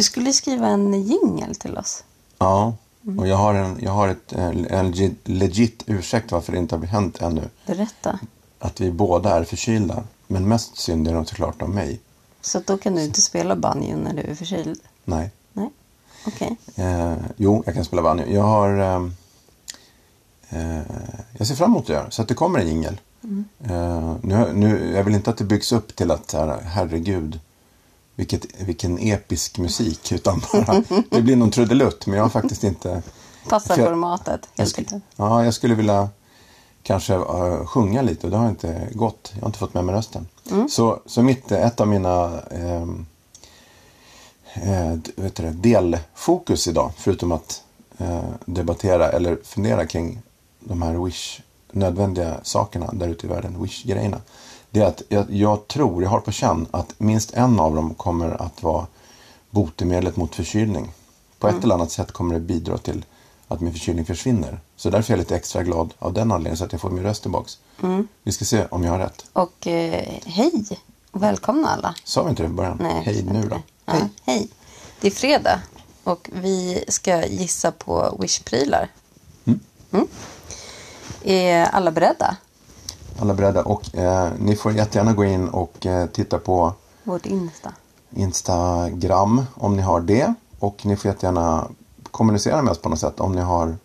Du skulle skriva en jingel till oss. Ja, och jag har en, jag har ett, eh, en legit- ursäkt varför det inte har hänt ännu. Berätta. Att vi båda är förkylda. Men mest synd är de såklart om mig. Så då kan du inte spela banjo när du är förkyld? Nej. Nej, okej. Eh, jo, jag kan spela banjo. Jag har... ehm, eh, jag ser fram emot att göra så att det kommer en jingel. Eh, nu, nu, jag vill inte att det byggs upp till att herregud, vilket, vilken episk musik. Utan bara, det blir någon trudelutt. Men jag har faktiskt inte... Passar jag- formatet, helt enkelt. ja, jag skulle vilja kanske eh, sjunga lite och det har inte gått. Jag har inte fått med mig rösten. Så, så mitt, ett av mina ehm, eh, d- vet det, delfokus idag, förutom att eh, debattera eller fundera kring de här Wish nödvändiga sakerna där ute i världen, Wish-grejerna. Det är att jag, jag tror, jag har på känn att minst en av dem kommer att vara botemedlet mot förkylning. På ett eller annat sätt kommer det bidra till att min förkylning försvinner. Så därför är jag lite extra glad av den anledningen så att jag får min röst tillbaks. Vi ska se om jag har rätt. Och eh, hej och välkomna alla. Sa vi inte det i början? Nej, Hej nu då. Ja, Hej. hej. Det är fredag och vi ska gissa på Wish-prylar. Mm. Är alla beredda? Alla beredda. Och eh, ni får jättegärna gå in och eh, titta på Vårt Insta. Instagram om ni har det. Och ni får jättegärna kommunicera med oss på något sätt om ni har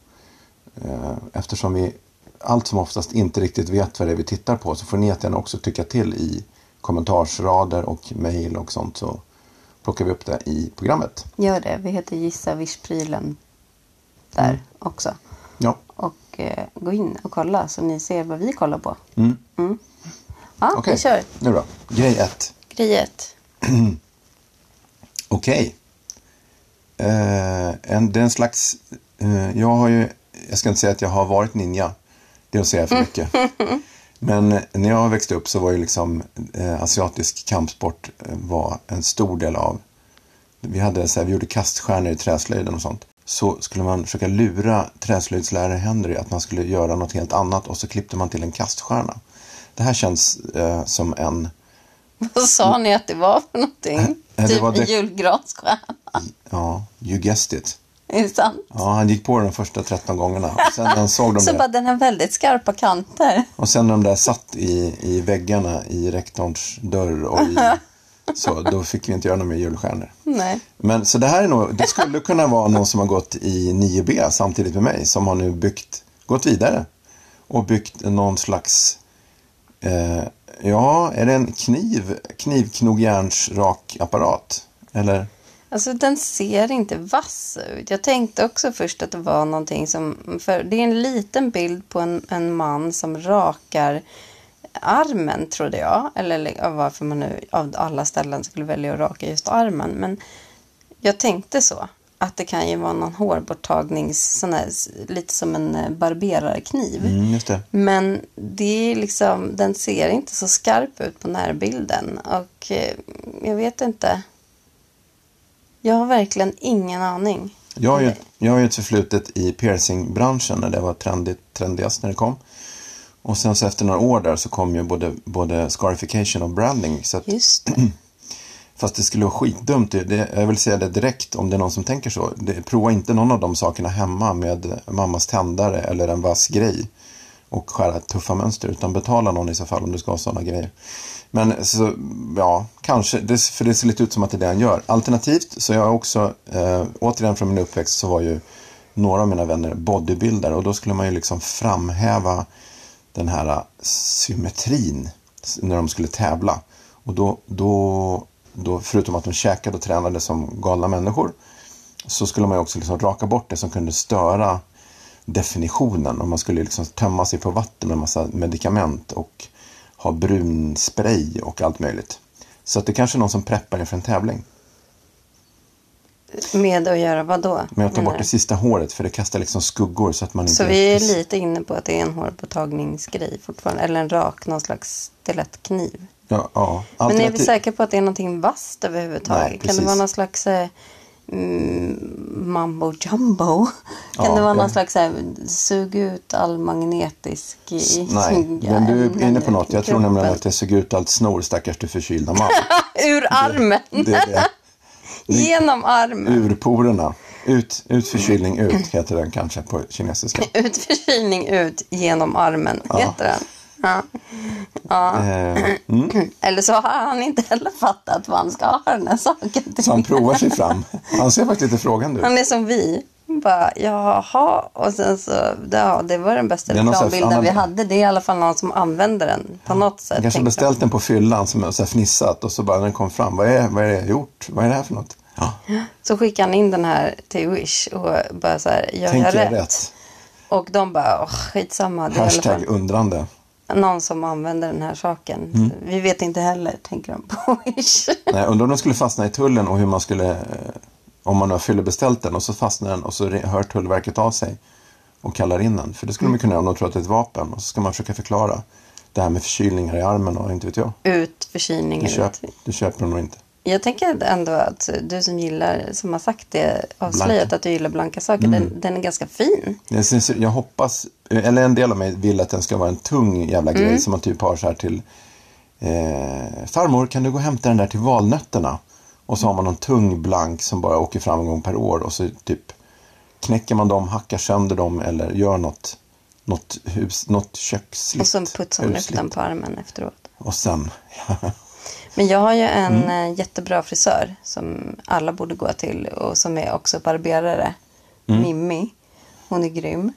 eh, eftersom vi allt som oftast inte riktigt vet vad det är vi tittar på så får ni jättegärna också tycka till i kommentarsrader och mejl och sånt så plockar vi upp det i programmet. Gör det. Vi heter Gissa Wish-prylen där Mm. också. Ja, Och eh, gå in och kolla så ni ser vad vi kollar på. Mm. Ja, okej. vi kör. Nu då. Grej ett. Grej ett. Okej. Eh, en, det är en slags... Eh, jag har ju... Jag ska inte säga att jag har varit ninja. Det är att säga för mycket. Men när jag växte upp så var ju liksom eh, asiatisk kampsport eh, var en stor del av... Vi, hade, så här, vi gjorde kaststjärnor i träslöjden och sånt. Så skulle man försöka lura träslöjdslärare Henry att man skulle göra något helt annat och så klippte man till en kaststjärna. Det här känns eh, som en... Vad sa ni att det var för någonting? Eh, det typ var det- en julgransstjärna. Ja, you guessed it. Är det sant? Ja, han gick på den de första 13 gångerna. Och sen han såg de Så där, bara den har väldigt skarpa kanter. och sen när de där satt i, i väggarna i rektorns dörr och i, så då fick vi inte göra några mer julstjärnor. Nej. Men så det här är nog, det skulle kunna vara någon som har gått i 9B samtidigt med mig som har nu byggt, gått vidare och byggt någon slags, eh, ja, är det en kniv, knivknogjärnsrak apparat? Eller? Alltså den ser inte vass ut. Jag tänkte också först att det var någonting som... För det är en liten bild på en, en man som rakar armen, trodde jag. Eller varför man nu av alla ställen skulle välja att raka just armen. Men jag tänkte så. Att det kan ju vara någon hårborttagnings... Sån här, lite som en eh, barberarkniv. Mm, det. Men det är liksom, den ser inte så skarp ut på närbilden. Och eh, jag vet inte. Jag har verkligen ingen aning. Jag har, ju, jag har ju ett förflutet i piercingbranschen när det var trendigt, trendigast när det kom. Och sen så efter några år där så kom ju både, både scarification och branding. Så att, Just det. fast det skulle vara skitdumt. Det, jag vill säga det direkt om det är någon som tänker så. Det, prova inte någon av de sakerna hemma med mammas tändare eller en vass grej. Och skära tuffa mönster. Utan betala någon i så fall om du ska ha sådana grejer. Men så, ja, kanske. Det, för det ser lite ut som att det är det han gör. Alternativt så jag också, eh, återigen från min uppväxt så var ju några av mina vänner bodybuildare. Och då skulle man ju liksom framhäva den här äh, symmetrin när de skulle tävla. Och då, då, då förutom att de käkade och tränade som galna människor så skulle man ju också liksom raka bort det som kunde störa definitionen. Och man skulle liksom tömma sig på vatten med massa medikament och ha brun spray och allt möjligt. Så att det kanske är någon som preppar inför en tävling. Med att göra vad då? Men att ta bort du? det sista håret för det kastar liksom skuggor så att man inte... Så vi är lite inne på att det är en hårborttagningsgrej fortfarande. Eller en rak, någon slags stilettkniv. Ja, ja. Men är vi Alternativ- säkra på att det är någonting vasst överhuvudtaget? Nej, kan det vara någon slags eh, mm, mambo jumbo? Kan Ja, det vara det- någon slags så här, sug ut all magnetisk... i- Nej, men du är inne på något. Jag tror nämligen att det såg ut allt snor stackars du förkylda man. Ur armen! Det det. Genom armen. Ur porerna. Ut, ut förkylning ut heter den kanske på kinesiska. Utförkylning ut genom armen, heter den. Ja. Eh, mm. Eller så har han inte heller fattat vad han ska ha den här saken till. Så han provar sig fram. Han ser faktiskt lite frågande ut. Han är som vi. Bara, jaha. Och sen så, ja, det var den bästa reklambilden vi hade. Det är i alla fall någon som använder den på något sätt. Kanske beställt den på fyllan som är så här fnissat och så bara när den kom fram. Vad är, vad är det jag gjort? Vad är det här för något? Ja. Så skickade han in den här till Wish och bara så här, gör tänker jag jag rätt? rätt? Och de bara, åh, skitsamma. Det Hashtag undrande. någon som använder den här saken. Mm. Vi vet inte heller, tänker de på Wish. Nej, undrar om den skulle fastna i tullen och hur man skulle, eh, om man har fyllebeställt den och så fastnar den och så hör Tullverket av sig och kallar in den. För det skulle man kunna göra om de tror att det är ett vapen och så ska man försöka förklara det här med förkylningar i armen och inte vet jag. Ut, förkylning Du, köp, du köper den nog inte. Jag tänker ändå att du som gillar, som har sagt det, avslöjat att du gillar blanka saker, Mm. den, den är ganska fin. Jag, syns, jag hoppas, eller en del av mig vill att den ska vara en tung jävla grej som man typ har så här till eh, Farmor, kan du gå och hämta den där till valnötterna? Och så har man någon tung blank som bara åker fram en gång per år och så typ knäcker man dem, hackar sönder dem eller gör något, något, hus, något köksligt. Och så putsar man upp den på armen efteråt. Och sen, Men jag har ju en Mm. eh, jättebra frisör som alla borde gå till och som är också barberare. Mm. Mimmi. Hon är grym.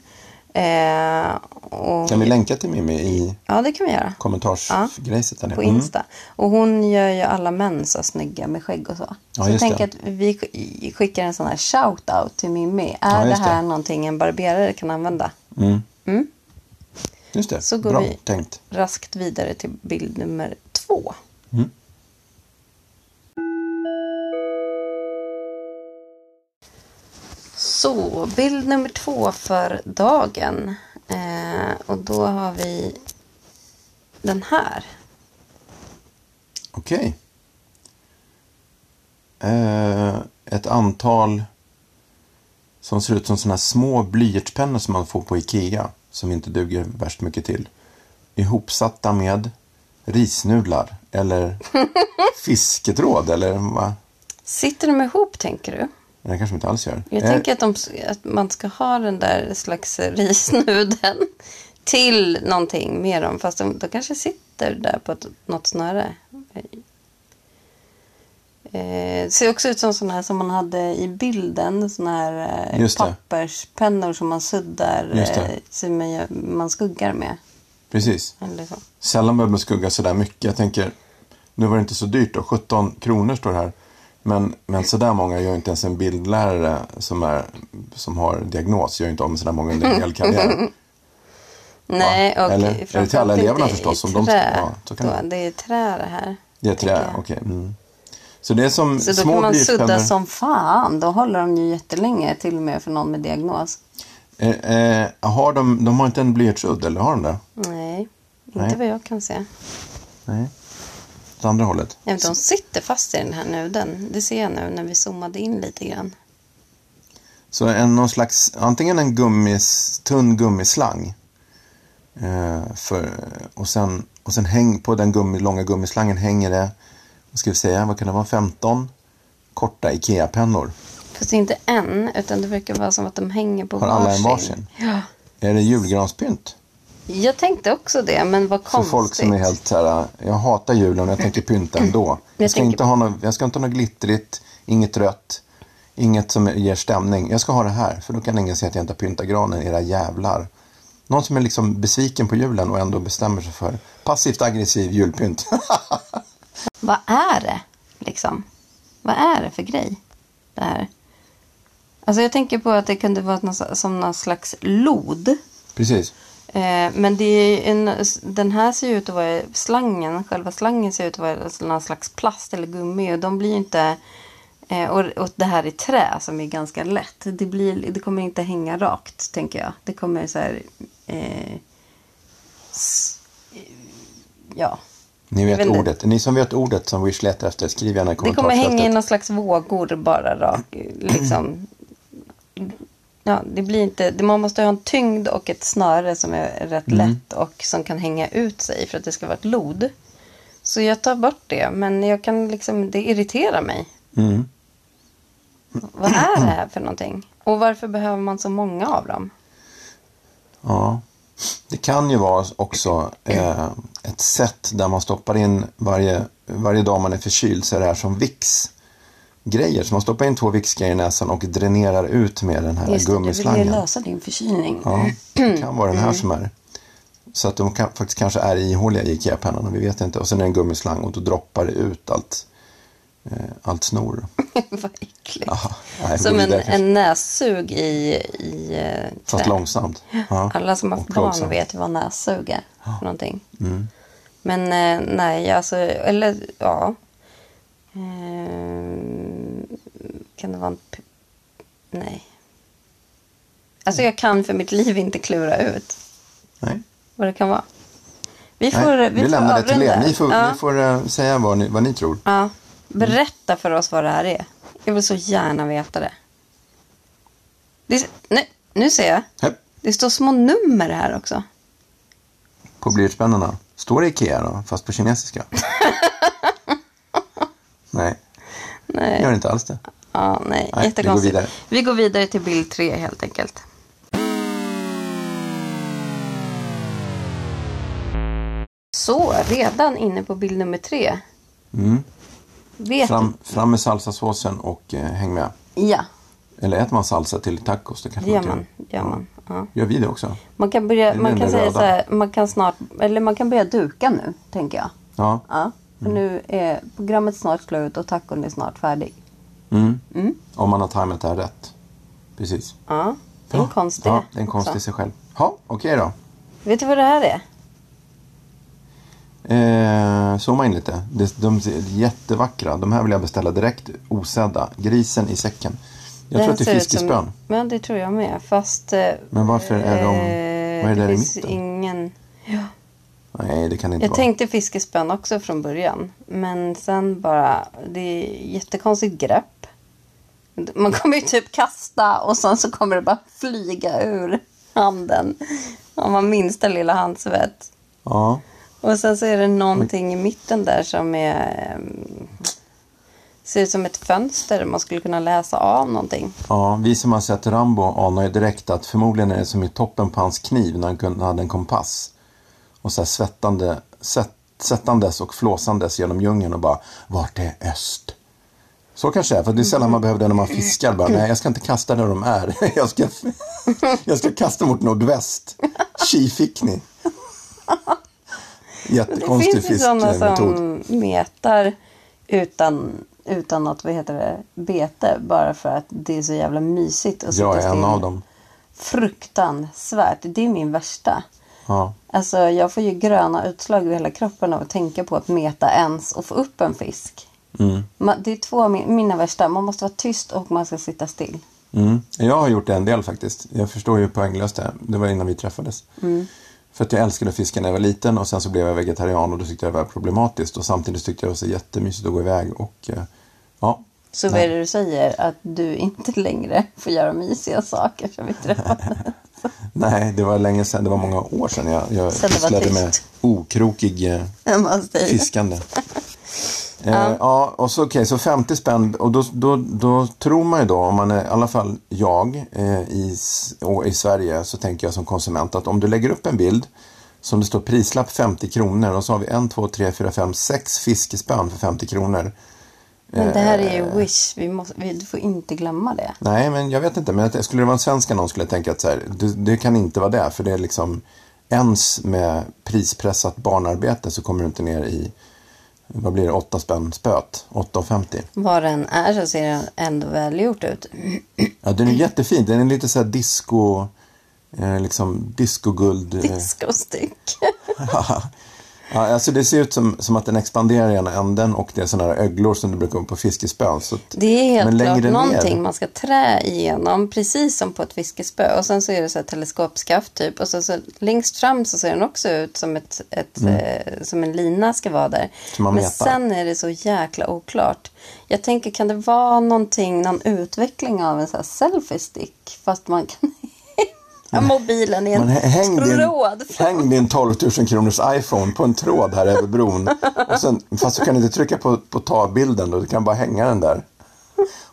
Eh, och, kan vi länka till Mimmi i Ja, det kan vi göra. kommentarsgrejset nere? På Mm. Insta. Och hon gör ju alla män så snygga med skägg och så. Ja, så tänker det. att vi sk- skickar en sån här shout-out till Mimmi. Ja, Är det just det. här någonting en barberare kan använda? Mm. Just det, Så går bra vi. tänkt. Raskt vidare till bild nummer två. Så, bild nummer två för dagen. Eh, och då har vi den här. Okej. Eh, ett antal som ser ut som sådana små blyertspennor som man får på Ikea. Som inte duger värst mycket till. Ihopsatta med risnudlar eller fisketråd eller vad? Sitter de ihop tänker du? Det kanske de inte alls gör. Jag Eh, tänker att, de, att man ska ha den där slags risnudeln till någonting med dem. Fast de, de kanske sitter där på ett, något snöre. Eh, ser också ut som sådana här som man hade i bilden. Sådana här eh, det. papperspennor som man suddar. Det. Eh, som man, man skuggar med. Precis. Sällan behöver man skugga sådär mycket. Jag tänker, nu var det inte så dyrt då. 17 kronor står det här. Men, men sådär många gör inte ens en bildlärare som, är, som har diagnos. Gör inte om sådär många under en hel karriär. Nej, och Eller? Är det till alla eleverna förstås, i om de ja, så kan Då, det- det är trä det här. Det är trä, okej. Mm. Så det är som Så då små kan man sudda som fan. Då håller de ju jättelänge till och med för någon med diagnos. Eh, eh, har de, de har inte en blyertsudd, eller har de det? Nej, inte Nej. vad jag kan se. Nej. Åt andra hållet. Ja, de sitter fast i den här nudeln. Det ser jag nu när vi zoomade in lite grann. Så en, någon slags, antingen en gummis, tunn gummislang. Eh, för, och sen, och sen häng, på den gummi, långa gummislangen hänger det, vad ska vi säga, vad kan det vara, 15 korta IKEA-pennor. Fast det är inte en, utan det verkar vara som att de hänger på Har alla en varsin? Ja. Är det julgranspynt? Jag tänkte också det, men vad För konstigt. folk som är helt så här, jag hatar julen och jag tänker pynta ändå. Jag ska, inte ha något, jag ska inte ha något glittrigt, inget rött, inget som ger stämning. Jag ska ha det här, för då kan ingen säga att jag inte har pyntat granen, era jävlar. Någon som är liksom besviken på julen och ändå bestämmer sig för passivt aggressiv julpynt. Vad är det, liksom? Vad är det för grej, det här? Alltså jag tänker på att det kunde vara någon, som någon slags lod. Precis. Eh, men det är en, den här ser ju ut att vara slangen. Själva slangen ser ut att vara någon slags plast eller gummi. Och de blir ju inte... Eh, och, och det här är trä som är ganska lätt. Det, blir, det kommer inte hänga rakt, tänker jag. Det kommer så här... Eh, s, ja. Ni vet ordet. Ni som vet ordet som Wish letar efter, skriv gärna i Det kommer kommentarsfältet. hänga i någon slags vågor bara rak, liksom. Ja, det blir inte, det, man måste ha en tyngd och ett snöre som är rätt Mm. lätt och som kan hänga ut sig för att det ska vara ett lod. Så jag tar bort det, men jag kan liksom, det irriterar mig. Mm. Vad är det här för någonting? Och varför behöver man så många av dem? Ja. Det kan ju vara också eh, ett sätt där man stoppar in varje, varje dag man är förkyld så är det här som Vicks grejer. Så man stoppar in två Vicks-grejer i näsan och dränerar ut med den här Just det, du vill ju gummislangen. lösa din förkylning. Ja, det kan vara den Mm. här som är. Så att de kan, faktiskt kanske är ihåliga i Ikea-pennan, vi vet inte. Och sen är det en gummislang och då droppar det ut allt, eh, allt snor. Vad äckligt. Nej, Som en, en nässug i, i eh, Fast långsamt. Ja. Alla som har haft barn vet vad nässug är för någonting. Mm. Men eh, nej, alltså, eller ja. Ehm, kan det vara en... Nej. Alltså jag kan för mitt liv inte klura ut Nej. vad det kan vara. Vi får, Nej, vi vi får lämnar det till er. Ni får, ja. ni får eh, säga vad ni, vad ni tror. Ja. Berätta för oss vad det här är. Jag vill så gärna veta det. det nu, nu ser jag. Hej. Det står små nummer här också. På blyertspennorna. Står det Ikea då, fast på kinesiska? Nej, Nej. gör det inte alls det. Ja, nej. Nej, vi Jättekonstigt. går vidare. Vi går vidare till bild tre helt enkelt. Så, redan inne på bild nummer tre. Mm. Vet Fram, fram med salsasåsen och eh, häng med. Ja, Eller äter man salsa till tacos? Det kanske gör man. Gör man. Ja. Gör vi det också? Man kan börja, Eller man kan säga så här, man kan snart, eller man kan börja duka nu, tänker jag. Ja. Ja, för nu är programmet snart slut och tacon är snart färdig. Mm. Mm. Om man har tajmat det här rätt. Precis. Ja, det är en Ja. konst Ja, det är en också. konst i sig själv. Ja, okej då. Vet du vad det här är? Eh, zooma in lite. De, de är jättevackra. De här vill jag beställa direkt osedda. Grisen i säcken. Jag Det tror att det är ut som- fiskespön. Ja, det tror jag med. Fast... eh, Men varför är de... eh, Vad är det där i finns mitten? ingen... Ja. Nej, det kan det inte Jag vara. tänkte fiskespön också från början. Men sen bara, det är jättekonstigt grepp. Man kommer ju typ kasta och sen så kommer det bara flyga ur handen. Om man minsta lilla handsvett. Ja, Och sen så är det någonting i mitten där som är... ehm, Ser ut som ett fönster. Man skulle kunna läsa av någonting. ja, vi som har sett Rambo anar ju direkt att förmodligen är det som i toppen på hans kniv när han hade en kompass. Och så här svettande, svett, svettandes och flåsandes genom djungeln och bara Vart är öst? Så kanske det är, för det är sällan man behöver det när man fiskar. Bara, Nej, jag ska inte kasta där de är. Jag ska, jag ska kasta mot nordväst. Tji fick ni. Det Jättekonstig finns ju sådana fiskmetod. som metar utan, utan något, vad heter det, bete. Bara för att det är så jävla mysigt att Jag sitta är en still. av dem. Fruktansvärt. Det är min värsta. Ja. Alltså jag får ju gröna utslag över hela kroppen av att tänka på att meta ens och få upp en fisk. Mm. Ma- Det är två av min- mina värsta. Man måste vara tyst och man ska sitta still. Mm. Jag har gjort det en del faktiskt. Jag förstår ju poänglöst det. Det var innan vi träffades. Mm. För att jag älskade fiska när jag var liten och sen så blev jag vegetarian och då tyckte jag det var problematiskt. Och samtidigt tyckte jag det var jättemysigt att gå iväg och eh, ja. Så vad är det du säger? Att du inte längre får göra mysiga saker som vi träffades? Nej, det var länge sedan. Det var många år sedan jag, jag tyst. med okrokig eh, fiskande. Eh, ja, och så, okej, så 50 spänn. Och då, då, då tror man ju då, om man är, i alla fall jag eh, i, i Sverige, så tänker jag som konsument att om du lägger upp en bild som det står prislapp 50 kronor och så har vi en, två, tre, fyra, fem, sex fiskespön för 50 kronor. Men det här är Eh. ju Wish. Vi måste, vi, får inte glömma det. Nej, men jag vet inte. Men att- skulle det vara en svensk annons skulle jag tänka att så här, det, det kan inte vara det. För det är liksom ens med prispressat barnarbete så kommer du inte ner i, vad blir det, 8 spänn spöt. 8,50. Vad den är så ser den ändå välgjort ut. Ja, den är jättefin. Den är lite så här disco, eh, liksom discoguld. eh, Discostick. ja, alltså det ser ut som, som att den expanderar i ena änden och det är sådana här öglor som du brukar ha på fiskespön. Så att, Det är helt klart ner- någonting man ska trä igenom. Precis som på ett fiskespö. Och sen så är det så här teleskopskaft typ. Och så, så längst fram så ser den också ut som, ett, ett, eh, som en lina ska vara där. Mm. Men metar. sen är det så jäkla oklart. Jag tänker kan det vara någonting, någon utveckling av en så här selfie stick? Fast man kan mobilen i en häng din, tråd. häng din 12 000 kronors iPhone på en tråd här över bron. Och sen, fast du kan inte trycka på, på ta bilden då, du kan bara hänga den där.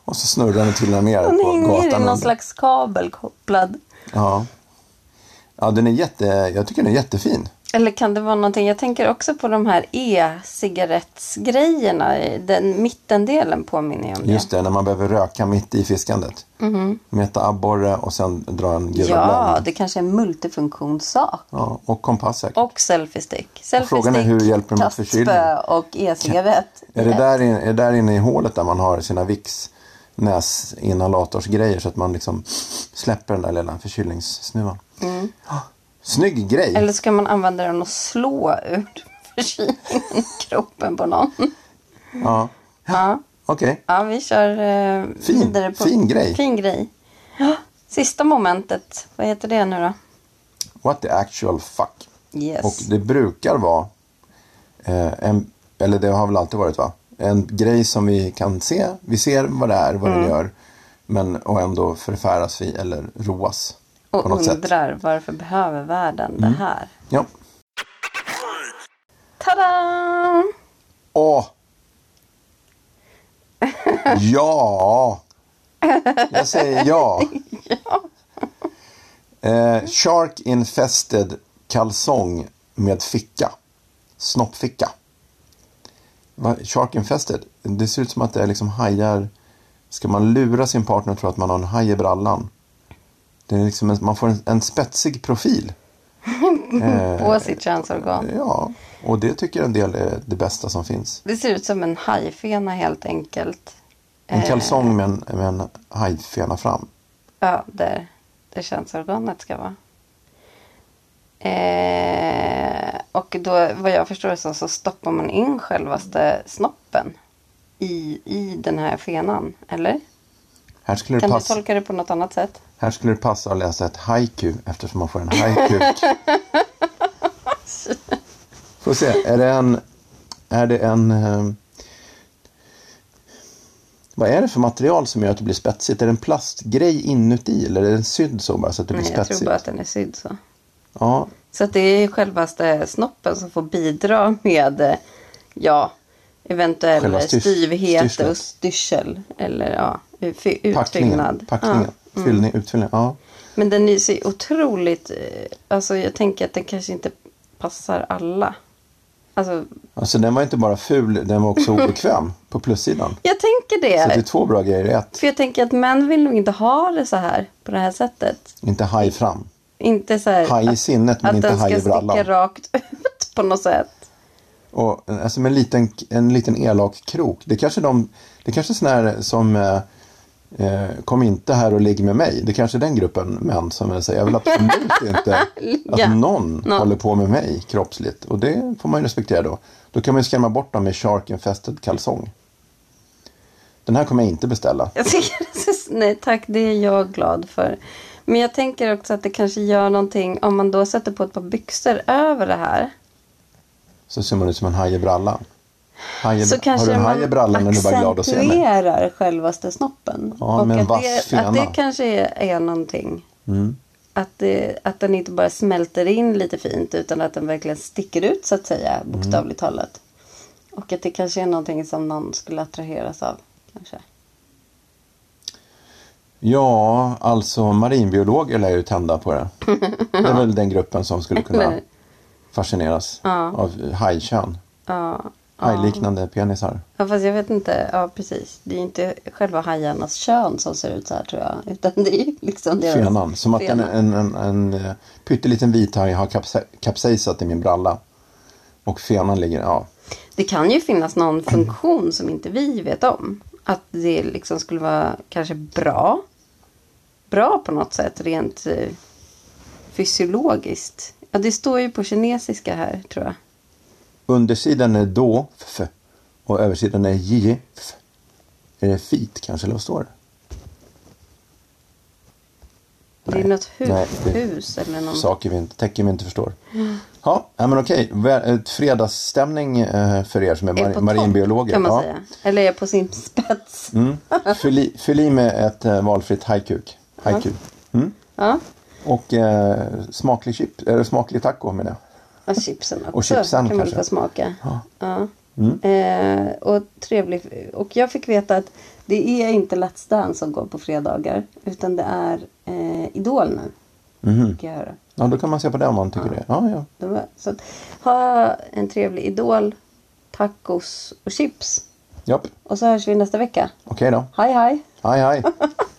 Och så snurrar den och trillar ner Den på hänger i gatan. någon slags kabel kopplad. Ja. ja, den är jätte, jag tycker den är jättefin. Eller kan det vara någonting? Jag tänker också på de här e-cigarettsgrejerna. Den mittendelen påminner jag om det. Just det, när man behöver röka mitt i fiskandet. Meta abborre och sen dra en gula. Ja, det kanske är en multifunktionssak. Ja, och kompass säkert. Och selfie-stick. Selfie frågan är hur hjälper de mot förkylning? och e-cigarett. Är det där, in, är det där inne i hålet där man har sina Vicks näsinhalatorsgrejer så att man liksom släpper den där lilla förkylningssnuvan? Ja, Snygg grej! Eller ska man använda den och slå ur förkylningen i kroppen på någon? Ja, Ja, okej. ja vi kör eh, Fin, vidare på... fin grej. Fin grej. Ja, sista momentet. Vad heter det nu då? What the actual fuck? Yes. Och det brukar vara, eh, en, eller det har väl alltid varit va? En grej som vi kan se. Vi ser vad det är, vad Mm. den gör. Men och ändå förfäras vi eller roas. Och något sätt. undrar varför behöver världen Mm. det här? Ja. Tada! Åh! Ja! Jag säger ja. Eh, shark infested kalsong med ficka. Snoppficka. Va? Shark infested? Det ser ut som att det är liksom hajar. Ska man lura sin partner och tro att man har en haj i brallan? Det är liksom en, man får en, en spetsig profil. På sitt könsorgan. Ja, och det tycker en del är det bästa som finns. Det ser ut som en hajfena helt enkelt. En Eh. kalsong med en, med en hajfena fram. Ja, där, där könsorganet ska vara. Eh, och då, vad jag förstår så, så stoppar man in självaste snoppen i, i den här fenan, eller? Här skulle, det Kan du passa, tolka det på något annat sätt? här skulle det passa att läsa ett haiku eftersom man får en haikuk. Får se, är det en... Är det en eh, vad är det för material som gör att det blir spetsigt? Är det en plastgrej inuti eller är den sydd så bara så att det blir Nej, jag spetsigt? tror bara att den är sydd så. Ja, Så att det är självaste snoppen som får bidra med, eh, ja, eventuell styrs- styvhet styrslet. och styrsel. Eller ja. Utfyllnad. packningen Ja. Fyllning, utfyllning. Ja. Men den är så otroligt, eh, alltså jag tänker att den kanske inte passar alla. Alltså, Alltså den var inte bara ful, den var också obekväm på plussidan. jag tänker Så det är det. två bra grejer i ett. För jag tänker att män vill nog inte ha det så här, på det här sättet. Inte haj fram. Inte så här Haj i sinnet men att inte den haj ska i brallan. sticka rakt ut på något sätt. Och alltså med en liten, en liten elak krok. Det kanske de, det kanske är sån här som eh, eh, kom inte här och ligg med mig. Det kanske är den gruppen män som säger jag vill absolut inte att någon, Någon. håller på med mig kroppsligt. Och det får man ju respektera då. Då kan man ju skrämma bort dem med shark infested kalsong. Den här kommer jag inte beställa. Jag tycker är, nej tack, det är jag glad för. Men jag tänker också att det kanske gör någonting om man då sätter på ett par byxor över det här. Så ser man ut som en haj i brallan. Haj i, Så har kanske du haj i man brallan du accentuerar självaste snoppen. Ja, och att det, att det kanske är, är någonting. Mm. Att, det, att den inte bara smälter in lite fint utan att den verkligen sticker ut så att säga bokstavligt talat. Och att det kanske är någonting som någon skulle attraheras av. Kanske. Ja, alltså marinbiologer lär ju tända på det. Det är väl den gruppen som skulle kunna fascineras Ja. av hajkön. Ja, Hajliknande penisar. Ja, fast jag vet inte. Ja, precis. Det är inte själva hajarnas kön som ser ut så här tror jag. Utan det är liksom deras Fenan. Som att en, en, en, en pytteliten vithaj har kapse, kapsejsat i min bralla. Och fenan ligger, ja. Det kan ju finnas någon funktion som inte vi vet om. Att det liksom skulle vara kanske bra. Bra på något sätt rent eh, fysiologiskt. Ja, det står ju på kinesiska här tror jag. Undersidan är då, f, och översidan är j, f. Är det fit kanske, eller vad står det? Det är Nej. något hu- Nej, det- hus eller någon. Saker vi inte, tecken vi inte förstår. Ja, ja men okej. Ett fredagsstämning eh, för er som är, Är mar- marinbiologer. kan man ja. säga. Eller är på sin spets. Mm. Fyll, i, fyll i med ett eh, valfritt hajkuk. Haiku. Mm. Ja. Och eh, smaklig chip, eller smaklig taco menar jag. Och chipsen också. Och chipsen kan man kanske. smaka. Ja. Ja. Mm. Eh, och trevligt. Och jag fick veta att Det är inte Let's Dance som går på fredagar. Utan det är eh, Idol nu. Mhm. Fick jag höra. Ja, då kan man se på det om man tycker det. Ja, ja. Så att, ha en trevlig Idol, tacos och chips. Japp. Och så hörs vi nästa vecka. Okej då. Hej hej! Hej, hej.